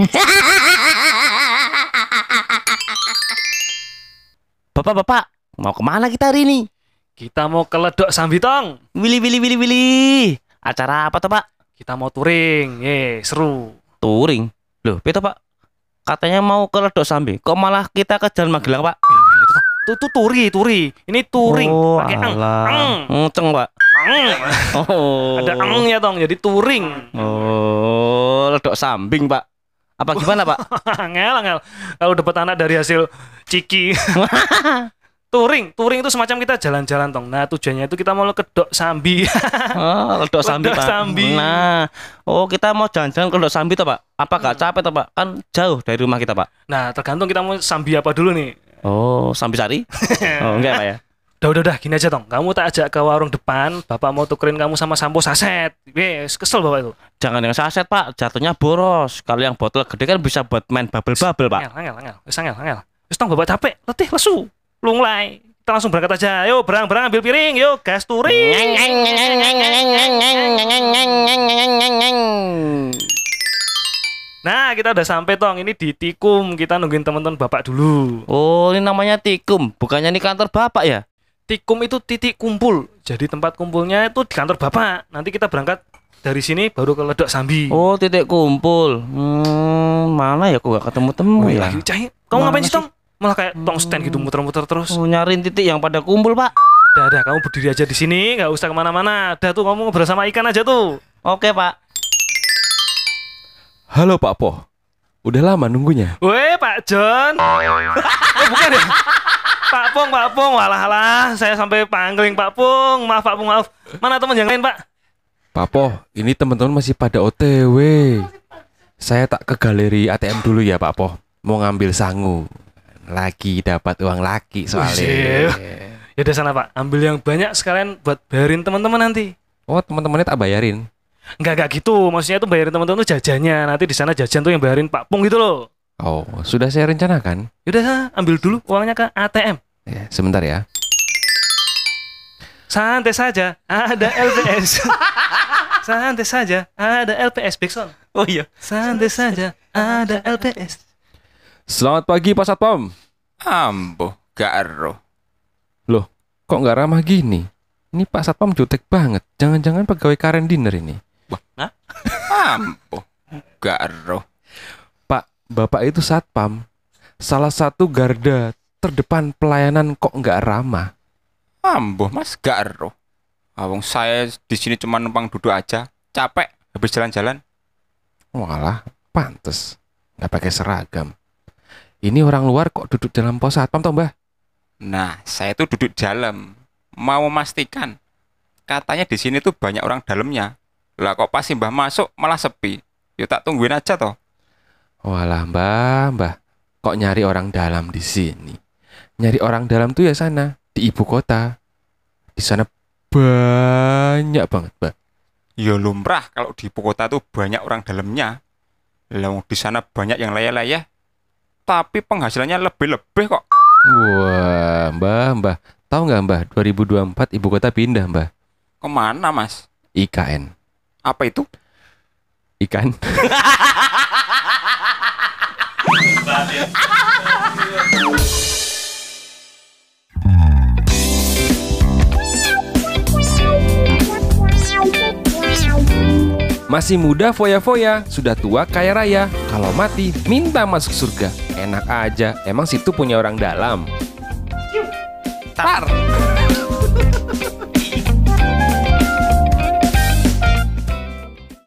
Bapak-bapak, mau ke mana kita hari ini? Kita mau ke Ledok Sambitong. Willy, Willy, Willy, Willy. Acara apa tuh, Pak? Kita mau touring. Ye, seru. Touring. Loh, itu Pak. Katanya mau ke Ledok Sambi. Kok malah kita ke Jalan Magelang, Pak? Eh, iya, tuh, tuh, turi, turi. Ini touring. Oh, Pakai Pak. Oh. Ada angnya tong, jadi touring. Oh, Ledok Sambing, Pak. Apa gimana, Pak? angel, angel. Kalau dapat anak dari hasil ciki. touring, touring itu semacam kita jalan-jalan tong. Nah tujuannya itu kita mau ke Dok Sambi. Oh, Ledok Sambi, Pak. Sambi. Nah, oh kita mau jalan-jalan ke Ledok Sambi tuh, Pak. Apa gak Hmm. capek tuh, Pak? Kan jauh dari rumah kita, Pak. nah tergantung kita mau Sambi apa dulu nih. Oh, Sambi Sari? Oh, enggak, Pak ya? Udah, udah, udah, gini aja tong. Kamu tak ajak ke warung depan. Bapak mau tukerin kamu sama sampo saset. Wes, kesel bapak itu. Jangan yang saset, Pak. Jatuhnya boros. Kalau yang botol gede kan bisa buat main bubble-bubble, Pak. Angel, angel, angel. Angel, angel. Wes tong bapak capek, letih, lesu. Lunglai. Kita langsung berangkat aja. Yo, berang, berang, ambil piring. Yo, gas touring. Nah, kita udah sampai tong. Ini di Tikum. Kita nungguin teman-teman bapak dulu. Oh, ini namanya tikum. Bukannya ini kantor Bapak ya? Tikum itu titik kumpul. Jadi tempat kumpulnya itu di kantor bapak. Nanti kita berangkat dari sini baru ke Ledok Sambi. Oh, titik kumpul. Hmm, mana ya kok gak ketemu-temu Wih, ya? lagi cahaya. Kamu ngapain Mana sih, Tong? Malah kayak tong stand gitu muter-muter terus. Oh, nyariin titik yang pada kumpul, Pak. Udah, udah, kamu berdiri aja di sini, nggak usah ke mana-mana. Udah tuh, kamu ngobrol sama ikan aja tuh. Oke, Pak. Halo Pak Po. Udah lama nunggunya. Weh, Pak John. oh, bukan ya? Pak Pung, Pak Pung. Walah, walah. Saya sampai pangling, Pak Pung. Maaf, Pak Pung, maaf. Mana teman yang lain, Pak? Pak Po, ini teman-teman masih pada OTW. Saya tak ke galeri ATM dulu ya Pak Po. Mau ngambil sangu. Lagi dapat uang laki soalnya. Ya udah sana, Pak. Ambil yang banyak sekalian buat bayarin teman-teman nanti. Oh teman-temannya tak bayarin. Enggak, enggak gitu. Maksudnya tuh bayarin teman-teman tuh jajannya. Nanti di sana jajan tuh yang bayarin Pak Pung gitu loh. Oh sudah saya rencanakan. Yaudah, ambil dulu uangnya ke ATM. Ya, sebentar ya. Santai saja, ada LPS. Santai saja, ada LPS Backson. Oh iya. Santai saja, ada LPS. Selamat pagi Pak Satpam. Ambo, garo. Loh, kok nggak ramah gini? Ini Pak Satpam jutek banget. Jangan-jangan pegawai karen dinner ini. Ambo, garo. Pak, Bapak itu Satpam. Salah satu garda terdepan pelayanan kok nggak ramah. Ambo, Mas garo. Awong saya di sini cuma numpang duduk aja, capek habis jalan-jalan. Walah, pantes. Nggak pakai seragam. Ini orang luar kok duduk dalam pos satpam toh, Mbah? Nah, saya tuh duduk dalam, mau memastikan. Katanya di sini tuh banyak orang dalamnya. Lah kok pas Mbah masuk malah sepi. Yuk tak tungguin aja toh. Walah, Mbah, Mbah. Kok nyari orang dalam di sini? Nyari orang dalam tuh ya sana, di ibu kota. Di sana banyak banget, Mbah. Ya lumrah kalau di ibu kota tuh banyak orang dalamnya. Lah di sana banyak yang layah-layah. Tapi penghasilannya lebih-lebih kok. Wah, Mbah, Mbah. Tahu nggak, Mbah? 2024 ibu kota pindah, Mbah. Ke mana mas? IKN. Apa itu? Ikan. Masih muda foya-foya, sudah tua kaya raya. Kalau mati, minta masuk surga. Enak aja, emang situ punya orang dalam. Tar.